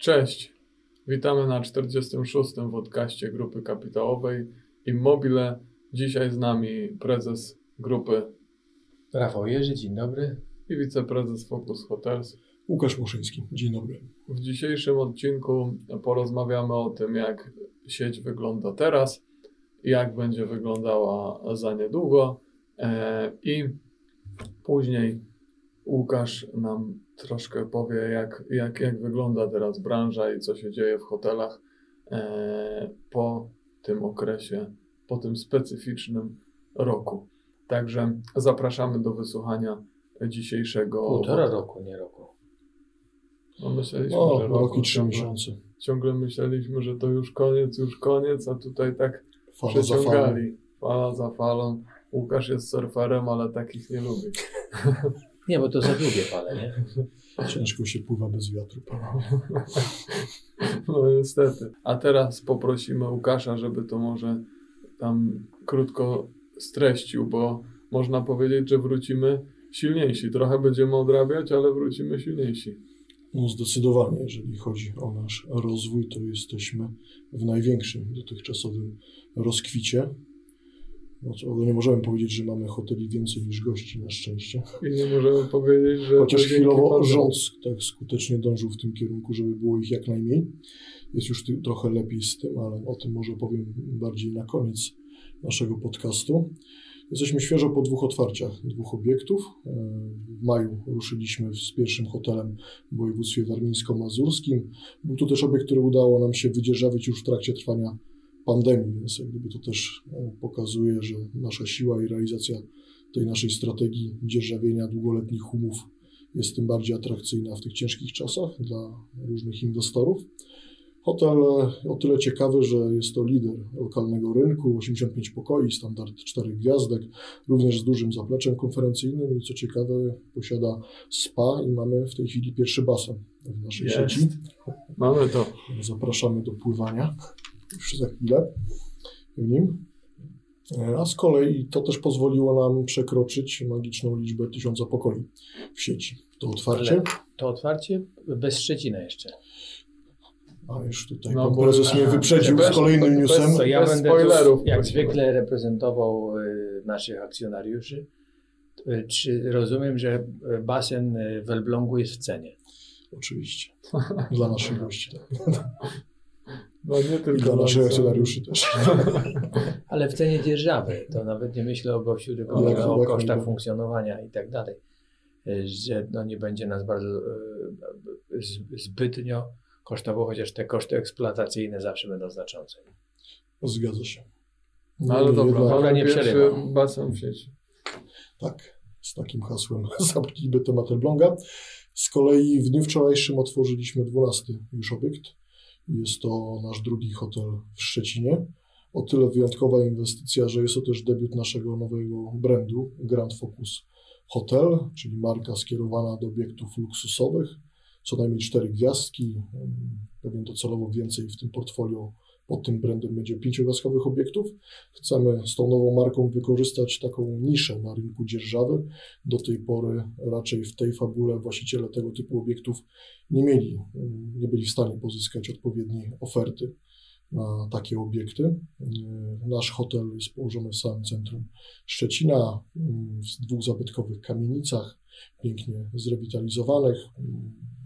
Cześć, witamy na 46. podcaście Grupy Kapitałowej Immobile. Dzisiaj z nami prezes grupy Rafał Jerzy, dzień dobry. i wiceprezes Focus Hotels. Łukasz Muszyński, dzień dobry. W dzisiejszym odcinku porozmawiamy o tym, jak sieć wygląda teraz, jak będzie wyglądała za niedługo e, i później Łukasz nam troszkę powie, jak, jak, jak wygląda teraz branża i co się dzieje w hotelach e, po tym okresie, po tym specyficznym roku. Także zapraszamy do wysłuchania dzisiejszego. Półtora roku, nie roku. No myśleliśmy, No, że rok roku i trzy miesiące. ciągle myśleliśmy, że to już koniec, już koniec, a tutaj tak Fala za falą. przeciągali. Fala za falą. Łukasz jest surferem, ale takich nie lubi. Nie, bo to za długie fale, nie? Ciężko się pływa bez wiatru. No niestety. A teraz poprosimy Łukasza, żeby to może tam krótko streścił, bo można powiedzieć, że wrócimy silniejsi. Trochę będziemy odrabiać, ale wrócimy silniejsi. No zdecydowanie, jeżeli chodzi o nasz rozwój, to jesteśmy w największym dotychczasowym rozkwicie. No to nie możemy powiedzieć, że mamy hoteli więcej niż gości, na szczęście. I nie możemy powiedzieć, że. Chociaż chwilowo rząd tak skutecznie dążył w tym kierunku, żeby było ich jak najmniej. Jest już ty- trochę lepiej z tym, ale o tym może powiem bardziej na koniec naszego podcastu. Jesteśmy świeżo po dwóch otwarciach dwóch obiektów. E, W maju ruszyliśmy z pierwszym hotelem w województwie warmińsko-mazurskim. Był to też obiekt, który udało nam się wydzierżawić już w trakcie trwania pandemii, więc jak gdyby to też e, pokazuje, że nasza siła i realizacja tej naszej strategii dzierżawienia długoletnich umów jest tym bardziej atrakcyjna w tych ciężkich czasach dla różnych inwestorów. Hotel e, o tyle ciekawy, że jest to lider lokalnego rynku, 85 pokoi, standard 4 gwiazdek, również z dużym zapleczem konferencyjnym i co ciekawe posiada spa i mamy w tej chwili pierwszy basen w naszej Jest. sieci. Mamy to. Zapraszamy do pływania już za chwilę w nim. E, A z kolei to też pozwoliło nam przekroczyć magiczną liczbę tysiąca pokoi w sieci. To otwarcie. Ale to otwarcie bez Szczecina jeszcze. A już tutaj No, pan bo- prezes mnie wyprzedził bez- z kolejnym bez- newsem. Ja Bez będę spoilerów, tu, jak zwykle reprezentował y, naszych akcjonariuszy. Y, Czy rozumiem, że y, basen y, w Elblągu jest w cenie? Oczywiście. Dla naszych gości. No nie I tylko dla naszych nas, akcjonariuszy też. Ale w cenie dzierżawy. To nawet nie myślę o gościu, tylko Jak- o jak kosztach najbardziej. funkcjonowania i tak dalej. Że no nie będzie nas bardzo z- zbytnio kosztowało, chociaż te koszty eksploatacyjne zawsze będą znaczące. Zgadza się. No ale dobra, Dobra, nie pierwszy przerywam. basen w sieci. Tak, z takim hasłem zamknijmy temat Elbląga. Z kolei w dniu wczorajszym otworzyliśmy 12 już obiekt. Jest to nasz drugi hotel w Szczecinie. O tyle wyjątkowa inwestycja, że jest to też debiut naszego nowego brandu Grand Focus Hotel, czyli marka skierowana do obiektów luksusowych. Co najmniej cztery gwiazdki, pewnie docelowo więcej w tym portfolio pod tym brandem będzie pięciogwiazdkowych obiektów. Chcemy z tą nową marką wykorzystać taką niszę na rynku dzierżawy. Do tej pory raczej w tej fabule właściciele tego typu obiektów nie mieli, nie byli w stanie pozyskać odpowiedniej oferty na takie obiekty. Nasz hotel jest położony w samym centrum Szczecina, w dwóch zabytkowych kamienicach, pięknie zrewitalizowanych.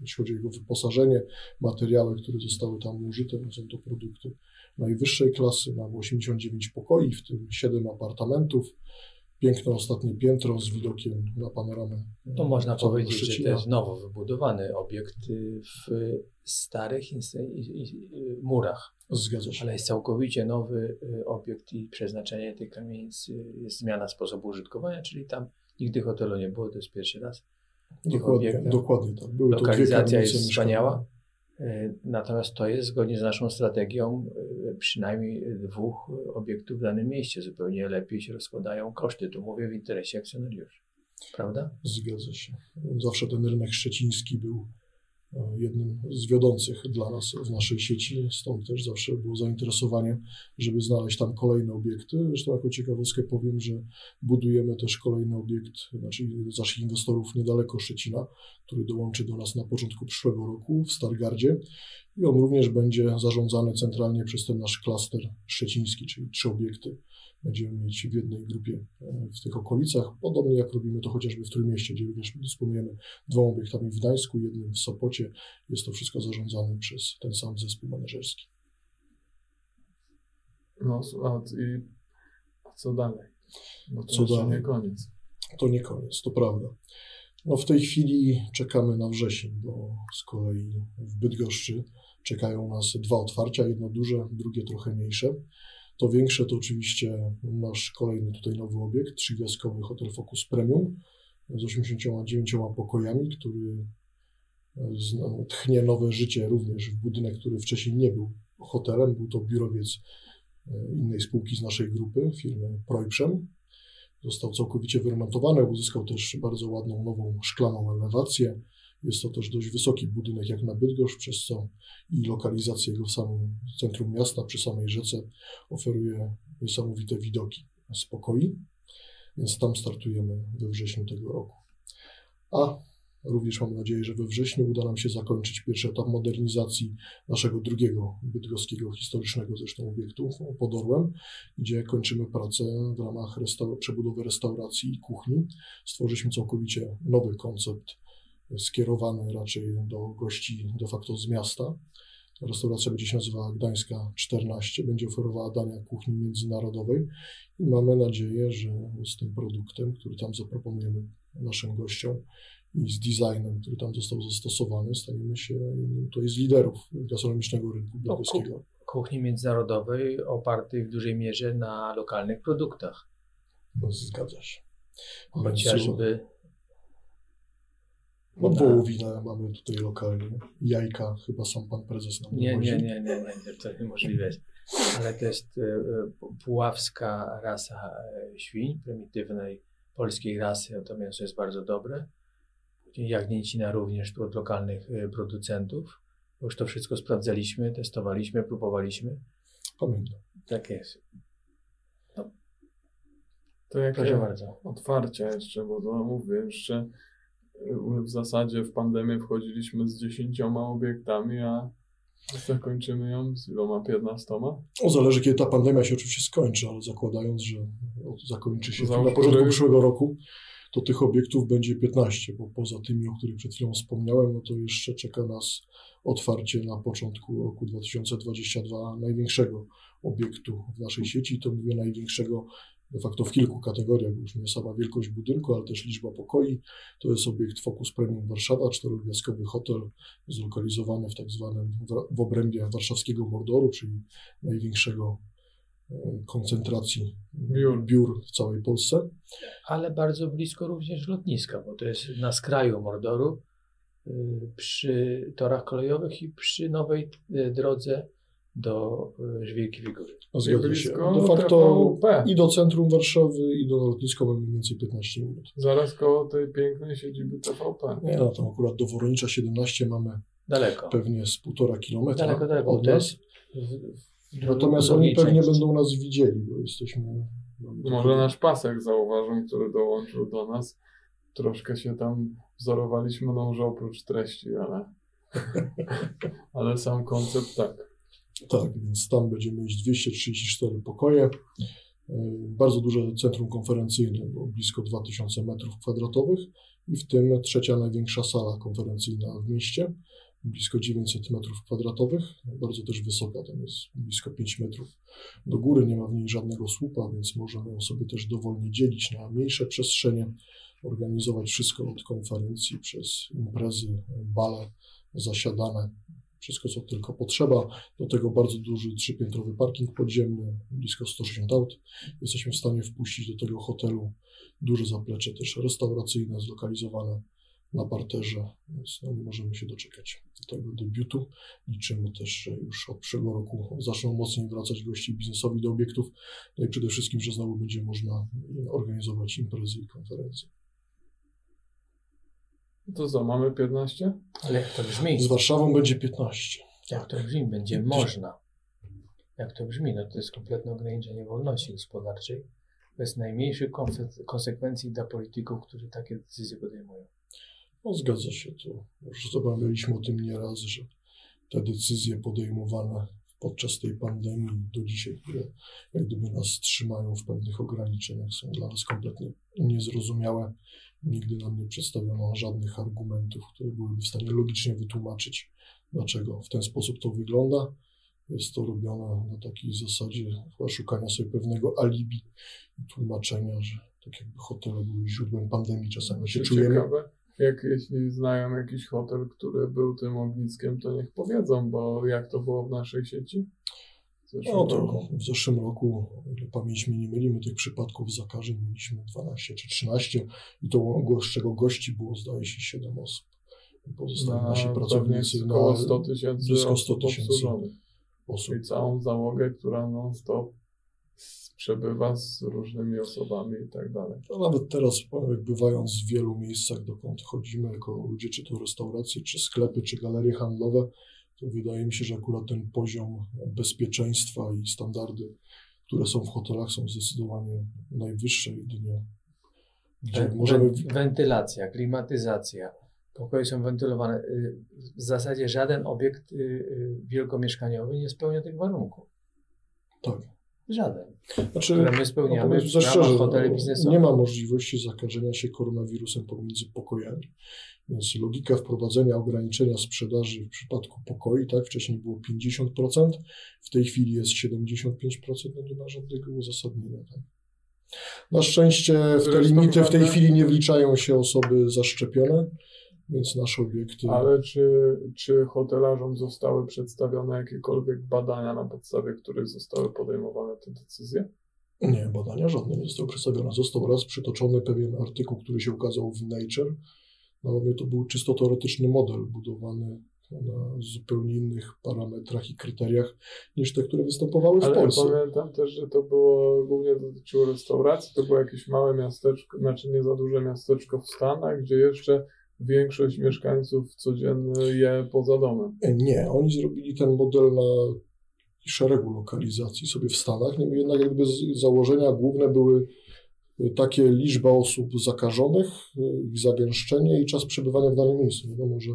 Jeśli chodzi o jego wyposażenie, materiały, które zostały tam użyte, no są to produkty najwyższej klasy. Mamy 89 pokoi, w tym 7 apartamentów. Piękne ostatnie piętro z widokiem na panoramę. To można powiedzieć, że to Szczecina. jest nowo wybudowany obiekt y, w starych murach, Zgadza się. ale jest całkowicie nowy y, obiekt i przeznaczenie tych kamienic y, jest zmiana sposobu użytkowania, czyli tam nigdy hotelu nie było, to jest pierwszy raz. Dokładnie, dokładnie tak. Były Lokalizacja jest mieszkalne. wspaniała, natomiast to jest zgodnie z naszą strategią y, przynajmniej dwóch obiektów w danym mieście. Zupełnie lepiej się rozkładają koszty. Tu mówię w interesie akcjonariuszy. Prawda? Zgadza się. Zawsze ten rynek szczeciński był e, jednym z wiodących dla nas w naszej sieci, stąd też zawsze było zainteresowanie, żeby znaleźć tam kolejne obiekty. Zresztą jako ciekawostkę powiem, że budujemy też kolejny obiekt, znaczy naszych inwestorów niedaleko Szczecina, który dołączy do nas na początku przyszłego roku w Stargardzie i on również będzie zarządzany centralnie przez ten nasz klaster szczeciński, czyli trzy obiekty będziemy mieć w jednej grupie e, w tych okolicach, podobnie jak robimy to chociażby w Trójmieście, gdzie również dysponujemy dwoma obiektami w Gdańsku, jednym w Sopocie. Jest to wszystko zarządzane przez ten sam zespół menedżerski. No, a, i, co dalej? No to Co jeszcze dalej? nie koniec. To nie koniec, to prawda. No w tej chwili czekamy na wrzesień, bo z kolei w Bydgoszczy czekają nas dwa otwarcia, jedno duże, drugie trochę mniejsze. To większe to oczywiście nasz kolejny tutaj nowy obiekt, trzygwiazdkowy Hotel Focus Premium z 89 pokojami, który no, tchnie nowe życie również w budynek, który wcześniej nie był hotelem, był to biurowiec e, innej spółki z naszej grupy, firmy Projprzem. Został całkowicie wyremontowany, uzyskał też bardzo ładną, nową szklaną elewację. Jest to też dość wysoki budynek jak na Bydgoszcz, przez co i lokalizacja jego w samym centrum miasta, przy samej rzece oferuje niesamowite widoki z pokoi, więc tam startujemy we wrześniu tego roku. A również mam nadzieję, że we wrześniu uda nam się zakończyć pierwszy etap modernizacji naszego drugiego bydgoskiego historycznego zresztą obiektu pod Orłem, gdzie kończymy pracę w ramach restaur- przebudowy restauracji i kuchni. Stworzyliśmy całkowicie nowy koncept skierowany raczej do gości de facto z miasta. Restauracja będzie się nazywała Gdańska 14, będzie oferowała dania kuchni międzynarodowej i mamy nadzieję, że z tym produktem, który tam zaproponujemy naszym gościom i z designem, który tam został zastosowany, staniemy się jednym tutaj z liderów gastronomicznego rynku No, bydgoskiego. Kuchni międzynarodowej opartej w dużej mierze na lokalnych produktach. No, zgadza się. Chociażby No, wołowinę mamy tutaj lokalnie, jajka, chyba sam pan prezes nam Nie, dowozi. nie, nie, nie, nie, to niemożliwe. Ale to jest e, e, puławska rasa e, świń, prymitywnej polskiej rasy, to mięso jest bardzo dobre. Jagnięcina również tu od lokalnych producentów. Już to wszystko sprawdzaliśmy, testowaliśmy, próbowaliśmy. Pamiętam. Tak jest. To jakie Proszę bardzo. otwarcia jeszcze, bo to mówię, jeszcze w zasadzie w pandemię wchodziliśmy z dziesięcioma obiektami, a zakończymy ją z iloma? Piętnastoma? No, zależy, kiedy ta pandemia się oczywiście skończy, ale zakładając, że zakończy się Załóżmy, na początku że- przyszłego roku, to tych obiektów będzie 15, bo poza tymi, o których przed chwilą wspomniałem, no to jeszcze czeka nas otwarcie na początku roku 2022 największego obiektu w naszej sieci. To mówię największego de facto w kilku kategoriach, już nie sama wielkość budynku, ale też liczba pokoi. To jest obiekt Focus Premium Warszawa, czterogwiazdkowy hotel zlokalizowany w tak zwanym w- obrębie warszawskiego Mordoru, czyli największego e, koncentracji Biur. biur w całej Polsce. Ale bardzo blisko również lotniska, bo to jest na skraju Mordoru, y, przy torach kolejowych i przy nowej y, drodze do y, Żwirki Figury. A Zgadza się. blisko De facto TVP. i do centrum Warszawy, i do lotniska mamy mniej więcej 15 minut. Zaraz koło tej pięknej siedziby TVP. Nie, no tam akurat do Woronicza 17 mamy Daleko. pewnie z półtora kilometra Daleko, daleko. od nas. Natomiast oni pewnie części. będą nas widzieli, bo jesteśmy... Może nasz pasek zauważą, który dołączył do nas. Troszkę się tam wzorowaliśmy, no może oprócz treści, ale, ale sam koncept tak. Tak, więc tam będziemy mieć 234 pokoje. Yy, Bardzo duże centrum konferencyjne, bo blisko 2000 metrów kwadratowych i w tym trzecia największa sala konferencyjna w mieście, blisko 900 metrów kwadratowych, bardzo też wysoka, tam jest blisko 5 metrów do góry, nie ma w niej żadnego słupa, więc możemy ją sobie też dowolnie dzielić na mniejsze przestrzenie, organizować wszystko od konferencji przez imprezy, bale, zasiadane, wszystko co tylko potrzeba. Do tego bardzo duży trzypiętrowy parking podziemny, blisko 160 aut. Jesteśmy w stanie wpuścić do tego hotelu duże zaplecze też restauracyjne zlokalizowane na parterze, więc no, nie możemy się doczekać do tego debiutu. Liczymy też, że już od przyszłego roku zaczną mocniej wracać gości biznesowi do obiektów, no i przede wszystkim, że znowu będzie można organizować imprezy i konferencje. To co, mamy 15? Ale jak to brzmi? Z Warszawą będzie 15. Jak to brzmi? Będzie można. Jak to brzmi? No to jest kompletne ograniczenie wolności gospodarczej bez najmniejszych konse- konsekwencji dla polityków, którzy takie decyzje podejmują. No, zgadza się, to już rozmawialiśmy o tym nieraz, że te decyzje podejmowane podczas tej pandemii do dzisiaj, które jak gdyby nas trzymają w pewnych ograniczeniach, są dla nas kompletnie niezrozumiałe. Nigdy nam nie przedstawiono żadnych argumentów, które byłyby w stanie logicznie wytłumaczyć, dlaczego w ten sposób to wygląda. Jest to robione na takiej zasadzie chyba szukania sobie pewnego alibi i tłumaczenia, że tak jakby hotele były źródłem pandemii. Czasami się czujemy. Ciekawe, jak jeśli znają jakiś hotel, który był tym ogniskiem, to niech powiedzą, bo jak to było w naszej sieci? No to w zeszłym roku, ile pamięć mi nie myli, my tych przypadków zakażeń mieliśmy 12 czy 13 i to z czego gości było zdaje się 7 osób. Pozostali nasi Na pracownicy pewnie około na 100 tysięcy blisko 100 osób tysięcy osób. Czyli całą załogę, która non-stop przebywa z różnymi osobami i tak dalej. No nawet teraz, jak bywając w wielu miejscach, dokąd chodzimy jako ludzie, czy to restauracje, czy sklepy, czy galerie handlowe, to wydaje mi się, że akurat ten poziom bezpieczeństwa i standardy, które są w hotelach, są zdecydowanie najwyższe jedynie. Gdzie możemy. wen- Wentylacja, klimatyzacja, pokoje są wentylowane. Y, W zasadzie żaden obiekt y, y, wielkomieszkaniowy nie spełnia tych warunków. Tak. Żaden. Znaczy, Które my no, spełniamy ramach szczerze, hoteli no, biznesowych. nie ma możliwości zakażenia się koronawirusem pomiędzy pokojami. Więc logika wprowadzenia ograniczenia sprzedaży w przypadku pokoi, tak, wcześniej było 50%, w tej chwili jest 75%, no nie ma żadnego uzasadnienia. Tak. Na szczęście w te limity w tej chwili nie wliczają się osoby zaszczepione, więc nasze obiekty. Ale czy, czy hotelarzom zostały przedstawione jakiekolwiek badania, na podstawie których zostały podejmowane te decyzje? Nie, badania żadne nie zostały przedstawione. Został raz przytoczony pewien artykuł, który się ukazał w Nature. Ale to był czysto teoretyczny model budowany na zupełnie innych parametrach i kryteriach niż te, które występowały w Ale ja Polsce. pamiętam też, że to było głównie dotyczyło restauracji. To było jakieś małe miasteczko, znaczy nie za duże miasteczko w Stanach, gdzie jeszcze większość mieszkańców codziennie je poza domem. Nie, oni zrobili ten model na szeregu lokalizacji sobie w Stanach, niemniej jednak jakby założenia główne były takie liczba osób zakażonych, ich zagęszczenie i czas przebywania w danym miejscu. Wiadomo, że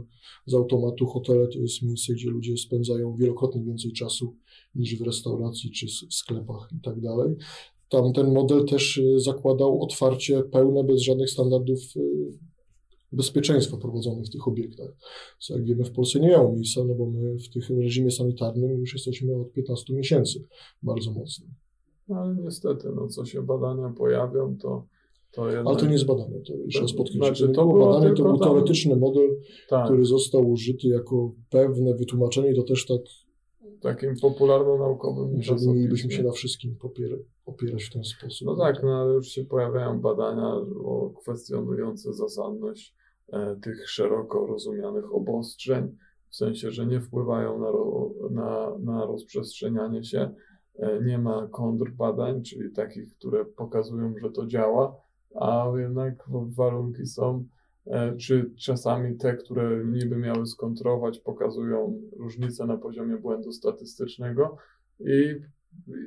z automatu hotele to jest miejsce, gdzie ludzie spędzają wielokrotnie więcej czasu niż w restauracji czy w sklepach i tak dalej. Tam ten model też zakładał otwarcie pełne, bez żadnych standardów bezpieczeństwa prowadzonych w tych obiektach. Co jak wiemy w Polsce nie miało miejsca, no bo my w tym reżimie sanitarnym już jesteśmy od 15 miesięcy bardzo mocno. No, ale niestety, no co się badania pojawią, to, to jednak... Ale to nie jest badanie, to jeszcze raz. Znaczy, to to było badanie, to był teoretyczny model, tak, który został użyty jako pewne wytłumaczenie, to też tak, takim popularno-naukowym że nie mielibyśmy się na wszystkim popiera, opierać w ten sposób. No tak, no ale już się pojawiają badania o kwestionujące zasadność e, tych szeroko rozumianych obostrzeń, w sensie, że nie wpływają na, ro, na, na rozprzestrzenianie się. E, nie ma kontrbadań, czyli takich, które pokazują, że to działa, a jednak warunki są, czy czasami te, które niby miały skontrować, pokazują różnice na poziomie błędu statystycznego i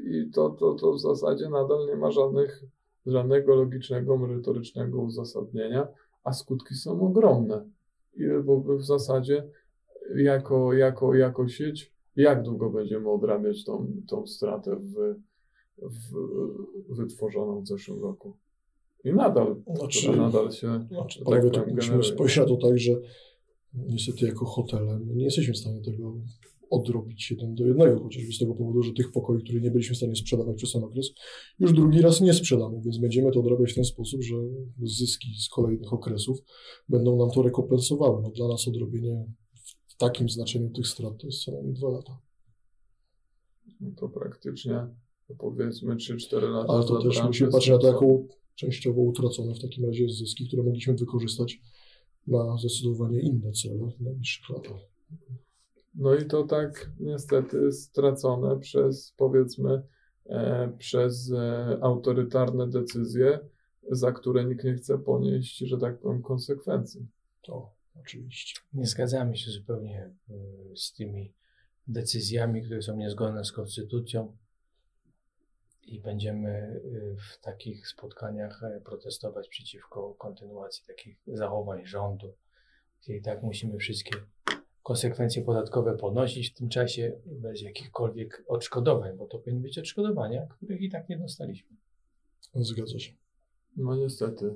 i to, to, to w zasadzie nadal nie ma żadnych, żadnego logicznego, merytorycznego uzasadnienia, a skutki są ogromne. I, bo w zasadzie jako, jako, jako sieć, jak długo będziemy odrabiać tą, tą stratę w, w, wytworzoną w zeszłym roku? I nadal, Znaczy- nadal się Znaczy, tak tak musimy generuje. spojrzeć na to tak, że niestety jako hotele nie jesteśmy w stanie tego odrobić jeden do jednego, chociażby z tego powodu, że tych pokoi, które nie byliśmy w stanie sprzedawać przez ten okres, już drugi raz nie sprzedamy, więc będziemy to odrabiać w ten sposób, że zyski z kolejnych okresów będą nam to rekompensowały. No, dla nas odrobienie w takim znaczeniu tych strat to jest co najmniej dwa lata. no to praktycznie to powiedzmy 3-4 lata. Ale to też musimy patrzeć na to. Częściowo utracone w takim razie zyski, które mogliśmy wykorzystać na zdecydowanie inne cele w najbliższych latach. No i to tak niestety stracone przez powiedzmy e, przez e, autorytarne decyzje, za które nikt nie chce ponieść, że tak powiem, konsekwencji. To oczywiście. Nie zgadzamy się zupełnie y, z tymi decyzjami, które są niezgodne z konstytucją i będziemy y, w takich spotkaniach e, protestować przeciwko kontynuacji takich zachowań rządu, i tak musimy wszystkie konsekwencje podatkowe ponosić w tym czasie bez jakichkolwiek odszkodowań, bo to powinny być odszkodowania, których i tak nie dostaliśmy. Zgadza się. No niestety,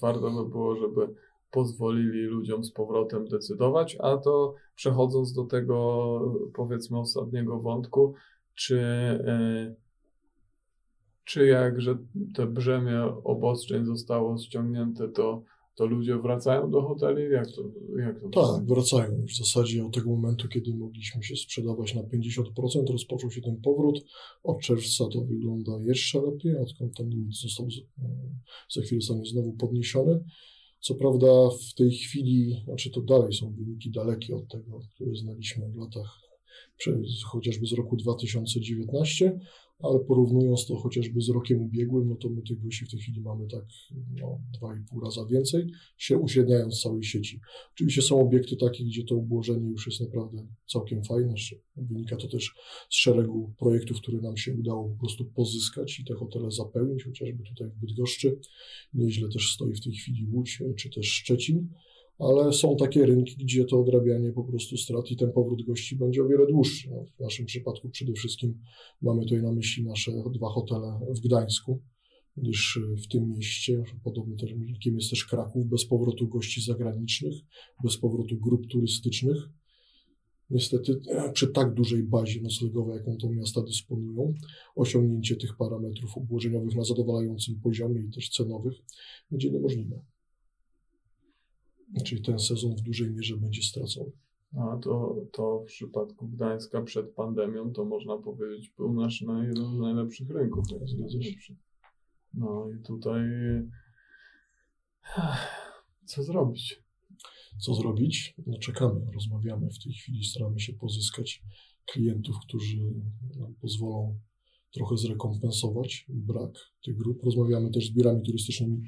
warto by było, żeby pozwolili ludziom z powrotem decydować, a to przechodząc do tego powiedzmy ostatniego wątku, czy, yy, czy jak, że te brzemię obostrzeń zostało ściągnięte, to to ludzie wracają do hoteli? Jak to, jak to Tak, wracają. W zasadzie od tego momentu, kiedy mogliśmy się sprzedawać na 50%, rozpoczął się ten powrót. Od czerwca to wygląda jeszcze lepiej, odkąd ten limit został za chwilę zostanie znowu podniesiony. Co prawda w tej chwili, znaczy to dalej są wyniki dalekie od tego, które znaliśmy w latach, chociażby z roku 2019, ale porównując to chociażby z rokiem ubiegłym, no to my tych gości w tej chwili mamy tak no, 2,5 raza więcej, się uśredniając całej sieci. Oczywiście są obiekty takie, gdzie to obłożenie już jest naprawdę całkiem fajne. Wynika to też z szeregu projektów, które nam się udało po prostu pozyskać i te hotele zapełnić, chociażby tutaj w Bydgoszczy. Nieźle też stoi w tej chwili Łódź czy też Szczecin ale są takie rynki, gdzie to odrabianie po prostu strat i ten powrót gości będzie o wiele dłuższy. No, w naszym przypadku przede wszystkim mamy tutaj na myśli nasze dwa hotele w Gdańsku, gdyż w tym mieście, podobnym rynkiem jest też Kraków, bez powrotu gości zagranicznych, bez powrotu grup turystycznych. Niestety przy tak dużej bazie noclegowej, jaką to miasta dysponują, osiągnięcie tych parametrów obłożeniowych na zadowalającym poziomie i też cenowych będzie niemożliwe. Czyli ten sezon w dużej mierze będzie stracony. A to, to w przypadku Gdańska przed pandemią to można powiedzieć był nasz na jeden z najlepszych rynków. No i tutaj co zrobić? Co zrobić? No czekamy, rozmawiamy w tej chwili, staramy się pozyskać klientów, którzy nam pozwolą trochę zrekompensować brak tych grup. Rozmawiamy też z biurami turystycznymi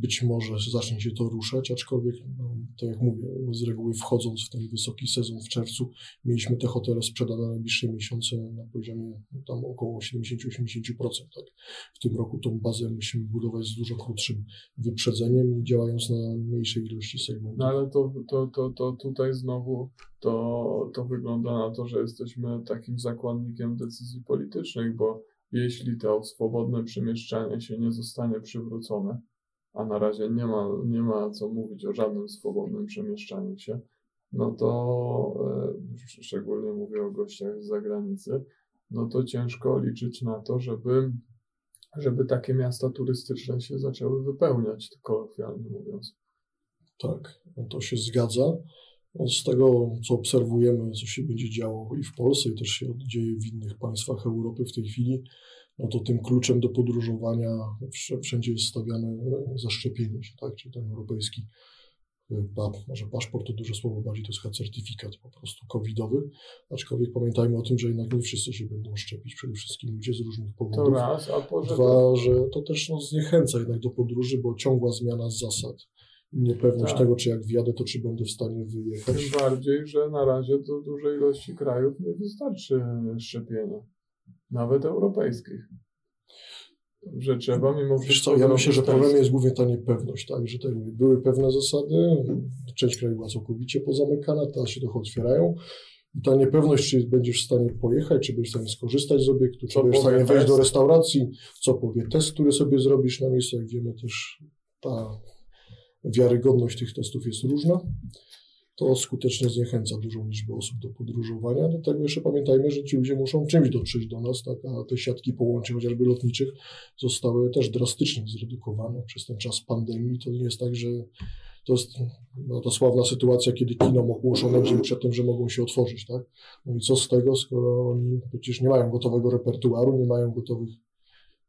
być może zacznie się to ruszać, aczkolwiek, no, tak jak mówię, z reguły wchodząc w ten wysoki sezon w czerwcu, mieliśmy te hotele sprzedane na najbliższe miesiące na poziomie no, tam około 70-80%. Tak? W tym roku tą bazę musimy budować z dużo krótszym wyprzedzeniem i działając na mniejszej ilości segmentów. No ale to, to, to, to tutaj znowu to, to wygląda na to, że jesteśmy takim zakładnikiem decyzji politycznych, bo jeśli to swobodne przemieszczanie się nie zostanie przywrócone, a na razie nie ma, nie ma co mówić o żadnym swobodnym przemieszczaniu się, no to e, szczególnie mówię o gościach z zagranicy, no to ciężko liczyć na to, żeby, żeby takie miasta turystyczne się zaczęły wypełniać, kolokwialnie mówiąc. Tak, no to się zgadza. No z tego, co obserwujemy, co się będzie działo i w Polsce, i też się dzieje w innych państwach Europy w tej chwili, no to tym kluczem do podróżowania wszędzie jest stawiane e, zaszczepienie się, tak? Czyli ten europejski e, może paszport to duże słowo, bardziej to jest chyba certyfikat po prostu covidowy, aczkolwiek pamiętajmy o tym, że jednak nie wszyscy się będą szczepić, przede wszystkim ludzie z różnych powodów. To raz, a po Dwa, że to też no, zniechęca jednak do podróży, bo ciągła zmiana zasad niepewność tak. tego, czy jak wjadę, to czy będę w stanie wyjechać. Tym bardziej, że na razie do dużej ilości krajów nie wystarczy szczepienia nawet europejskich. Że trzeba mimo wszystko. Co, ja myślę, że problem jest głównie ta niepewność, tak? Że tak były pewne zasady, część krajów była całkowicie pozamykana, teraz się trochę otwierają. I ta niepewność, czy będziesz w stanie pojechać, czy będziesz w stanie skorzystać z obiektu, czy będziesz w stanie wejść do restauracji, co powie test, który sobie zrobisz na miejscu, jak wiemy też ta wiarygodność tych testów jest różna to skutecznie zniechęca dużą liczbę osób do podróżowania. Do tego jeszcze pamiętajmy, że ci ludzie muszą czymś dotrzeć do nas, tak? a te siatki połączeń, chociażby lotniczych, zostały też drastycznie zredukowane przez ten czas pandemii. To nie jest tak, że to jest no, ta sławna sytuacja, kiedy kino ogłoszono dzień przed tym, że mogą się otworzyć. Tak? No i co z tego, skoro oni przecież nie mają gotowego repertuaru, nie mają gotowych,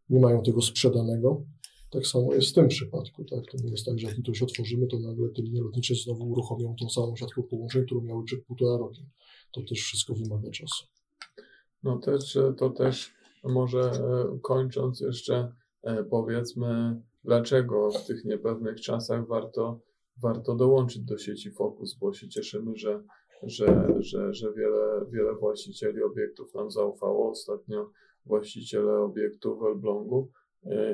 nie mają tego sprzedanego. Tak samo jest w tym przypadku. Tak? To nie jest tak, że jak coś otworzymy, to nagle te linie lotnicze znowu uruchomią tą samą siatkę połączeń, którą miały przed półtora roku. To też wszystko wymaga czasu. No też, to też może e, kończąc jeszcze e, powiedzmy, dlaczego w tych niepewnych czasach warto warto dołączyć do sieci Focus, bo się cieszymy, że, że, że, że wiele, wiele właścicieli obiektów nam zaufało. Ostatnio właściciele obiektu w Elblągu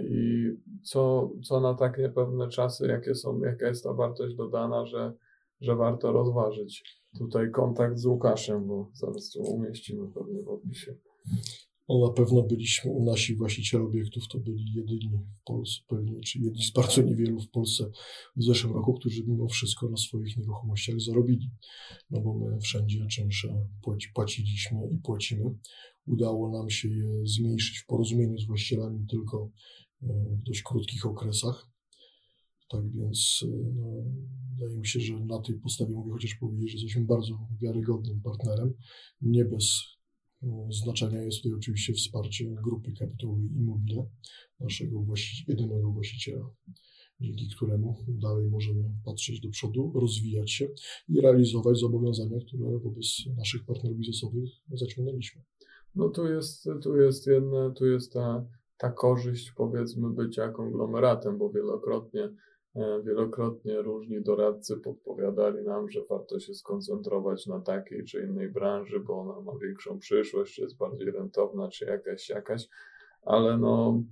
i co, co na tak niepewne czasy, jakie są, jaka jest ta wartość dodana, że, że warto rozważyć tutaj kontakt z Łukaszem, bo zaraz tu umieścimy pewnie w opisie. No na pewno byliśmy, nasi właściciele obiektów to byli jedyni w Polsce, pewnie, czy jedni z bardzo niewielu w Polsce w zeszłym roku, którzy mimo wszystko na swoich nieruchomościach zarobili. No bo my wszędzie czynsze płaciliśmy i płacimy. Udało nam się je zmniejszyć w porozumieniu z właścicielami tylko e, w dość krótkich okresach. Tak więc e, no, wydaje mi się, że na tej podstawie mogę chociaż powiedzieć, że jesteśmy bardzo wiarygodnym partnerem, nie bez Znaczenia jest tutaj oczywiście wsparcie grupy kapitałowej Immobile, naszego właści jedynego właściciela, dzięki któremu dalej możemy patrzeć do przodu, rozwijać się i realizować zobowiązania, które wobec naszych partnerów biznesowych zaciągnęliśmy. No tu jest, tu jest jedna, tu jest ta, ta korzyść powiedzmy bycia konglomeratem, bo wielokrotnie E, wielokrotnie różni doradcy podpowiadali nam, że warto się skoncentrować na takiej czy innej branży, bo ona ma większą przyszłość, czy jest bardziej rentowna, czy jakaś, jakaś, ale no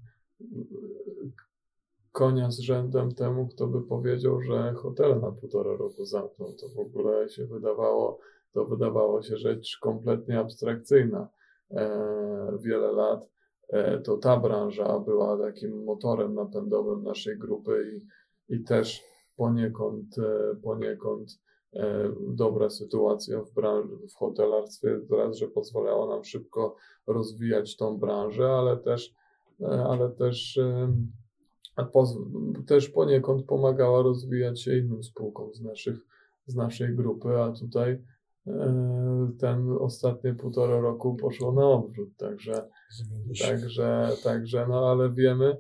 konia z rzędem temu, kto by powiedział, że hotel na półtora roku zamknął, to w ogóle się wydawało, to wydawało się rzecz kompletnie abstrakcyjna. E, wiele lat e, to ta branża była takim motorem napędowym naszej grupy i i też poniekąd, e, poniekąd dobra sytuacja w branży, w hotelarstwie, raz, że pozwalała nam szybko rozwijać tą branżę, ale też, ale też, też poniekąd pomagała rozwijać się innym spółkom z, naszych, z naszej grupy, a tutaj ten ostatnie półtora roku poszło na odwrót, także, także, także no ale wiemy,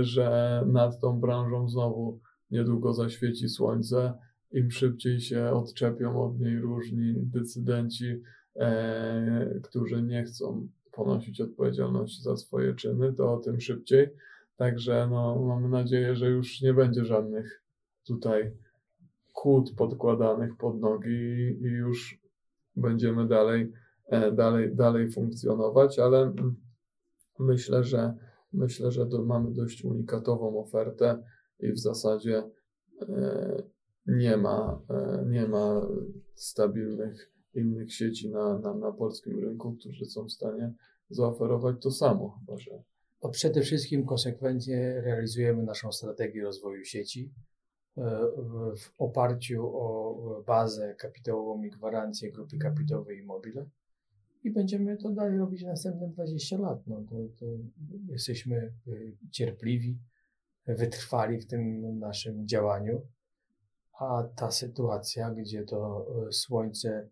że nad tą branżą znowu niedługo zaświeci słońce. Im szybciej się odczepią od niej różni decydenci, e, którzy nie chcą ponosić odpowiedzialności za swoje czyny, to tym szybciej. Także no, mamy nadzieję, że już nie będzie żadnych tutaj kłód podkładanych pod nogi i, już będziemy dalej, e, dalej, dalej funkcjonować, ale myślę, że Myślę, że mamy dość unikatową ofertę i w zasadzie e, nie ma, e, nie ma stabilnych innych sieci na, na, na polskim rynku, którzy są w stanie zaoferować to samo. Chyba, że... To przede wszystkim konsekwentnie realizujemy naszą strategię rozwoju sieci w oparciu o bazę kapitałową i gwarancję grupy kapitałowej Immobile i będziemy to dalej robić następne 20 lat. No, to, to jesteśmy y, cierpliwi, wytrwali w tym naszym działaniu, a ta sytuacja, gdzie to y, słońce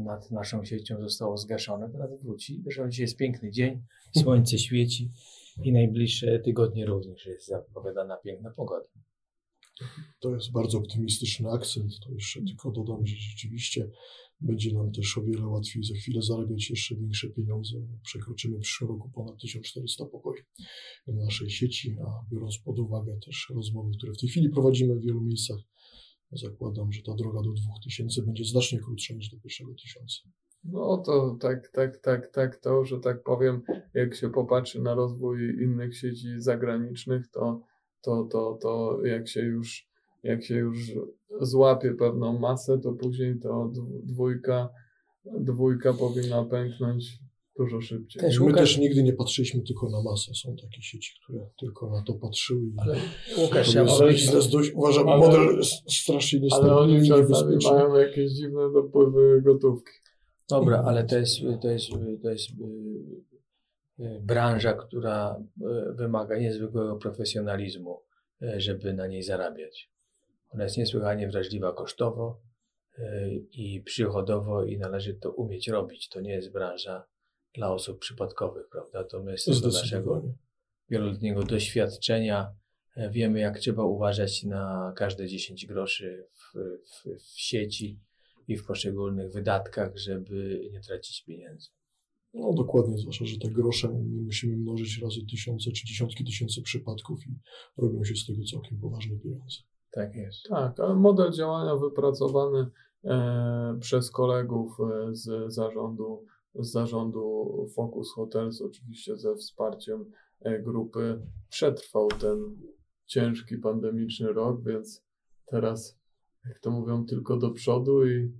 nad naszą siecią zostało zgaszone, teraz wróci. Zresztą dzisiaj jest piękny dzień, słońce świeci i najbliższe tygodnie również jest zapowiadana piękna pogoda. To jest bardzo optymistyczny akcent. To jeszcze tylko dodam, że rzeczywiście będzie nam też o wiele łatwiej za chwilę zarabiać jeszcze większe pieniądze. Przekroczymy w przyszłym roku ponad 1400 pokoi w naszej sieci, a biorąc pod uwagę też rozmowy, które w tej chwili prowadzimy w wielu miejscach, zakładam, że ta droga do 2000 będzie znacznie krótsza niż do pierwszego tysiąca. No to tak, tak, tak, tak, to, że tak powiem, jak się popatrzy na rozwój innych sieci zagranicznych, to, to, to, to jak się już jak się już złapie pewną masę, to później to dwójka, dwójka powinna pęknąć dużo szybciej. Też, My Łukasz... też nigdy nie patrzyliśmy tylko na masę. Są takie sieci, które tylko na to patrzyły. Ale Łukasz, ja ale, biznes dość, uważam, ale, model strasznie niestabilny Ale oni czasami mają jakieś dziwne dopływy gotówki. Dobra, ale to jest, to jest, to jest y, y, branża, która y, wymaga niezwykłego profesjonalizmu, żeby na niej zarabiać. Ona jest niesłychanie wrażliwa kosztowo e, i przychodowo i należy to umieć robić. To nie jest branża dla osób przypadkowych, prawda? To my z naszego wieloletniego doświadczenia e, wiemy, jak trzeba uważać na każde 10 groszy w, w, w sieci i w poszczególnych wydatkach, żeby nie tracić pieniędzy. No dokładnie, zwłaszcza, że te grosze musimy mnożyć razy tysiące czy dziesiątki tysięcy przypadków i robią się z tego całkiem poważne pieniądze. Tak jest. Tak, ale model działania wypracowany e, przez kolegów e, z zarządu, z zarządu Focus Hotels, oczywiście ze wsparciem e, grupy, przetrwał ten ciężki pandemiczny rok, więc teraz, jak to mówią, tylko do przodu i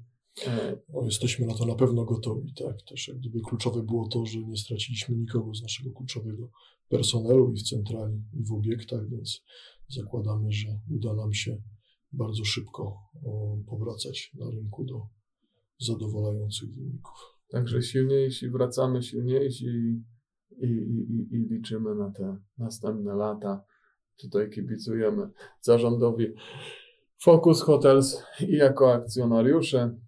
jesteśmy na to na pewno gotowi, tak. Też jak gdyby kluczowe było to, że nie straciliśmy nikogo z naszego kluczowego personelu i w centrali, i w obiektach, więc zakładamy, że uda nam się bardzo szybko powracać na rynku do zadowalających wyników. Także silniejsi, wracamy silniejsi i, i, i, i liczymy na te następne lata. Tutaj kibicujemy zarządowi Focus Hotels i jako akcjonariusze.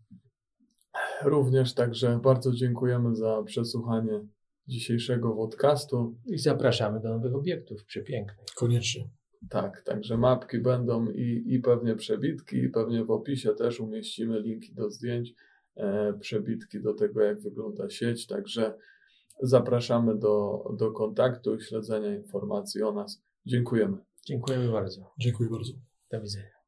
Również także bardzo dziękujemy za przesłuchanie dzisiejszego podcastu. I zapraszamy do nowych obiektów przepięknych. Koniecznie. Tak, także mapki będą i, i pewnie przebitki, i pewnie w opisie też umieścimy linki do zdjęć, e, przebitki do tego, jak wygląda sieć. Także zapraszamy do, do kontaktu i śledzenia informacji o nas. Dziękujemy. Dziękujemy bardzo. Dziękuję bardzo. Do widzenia.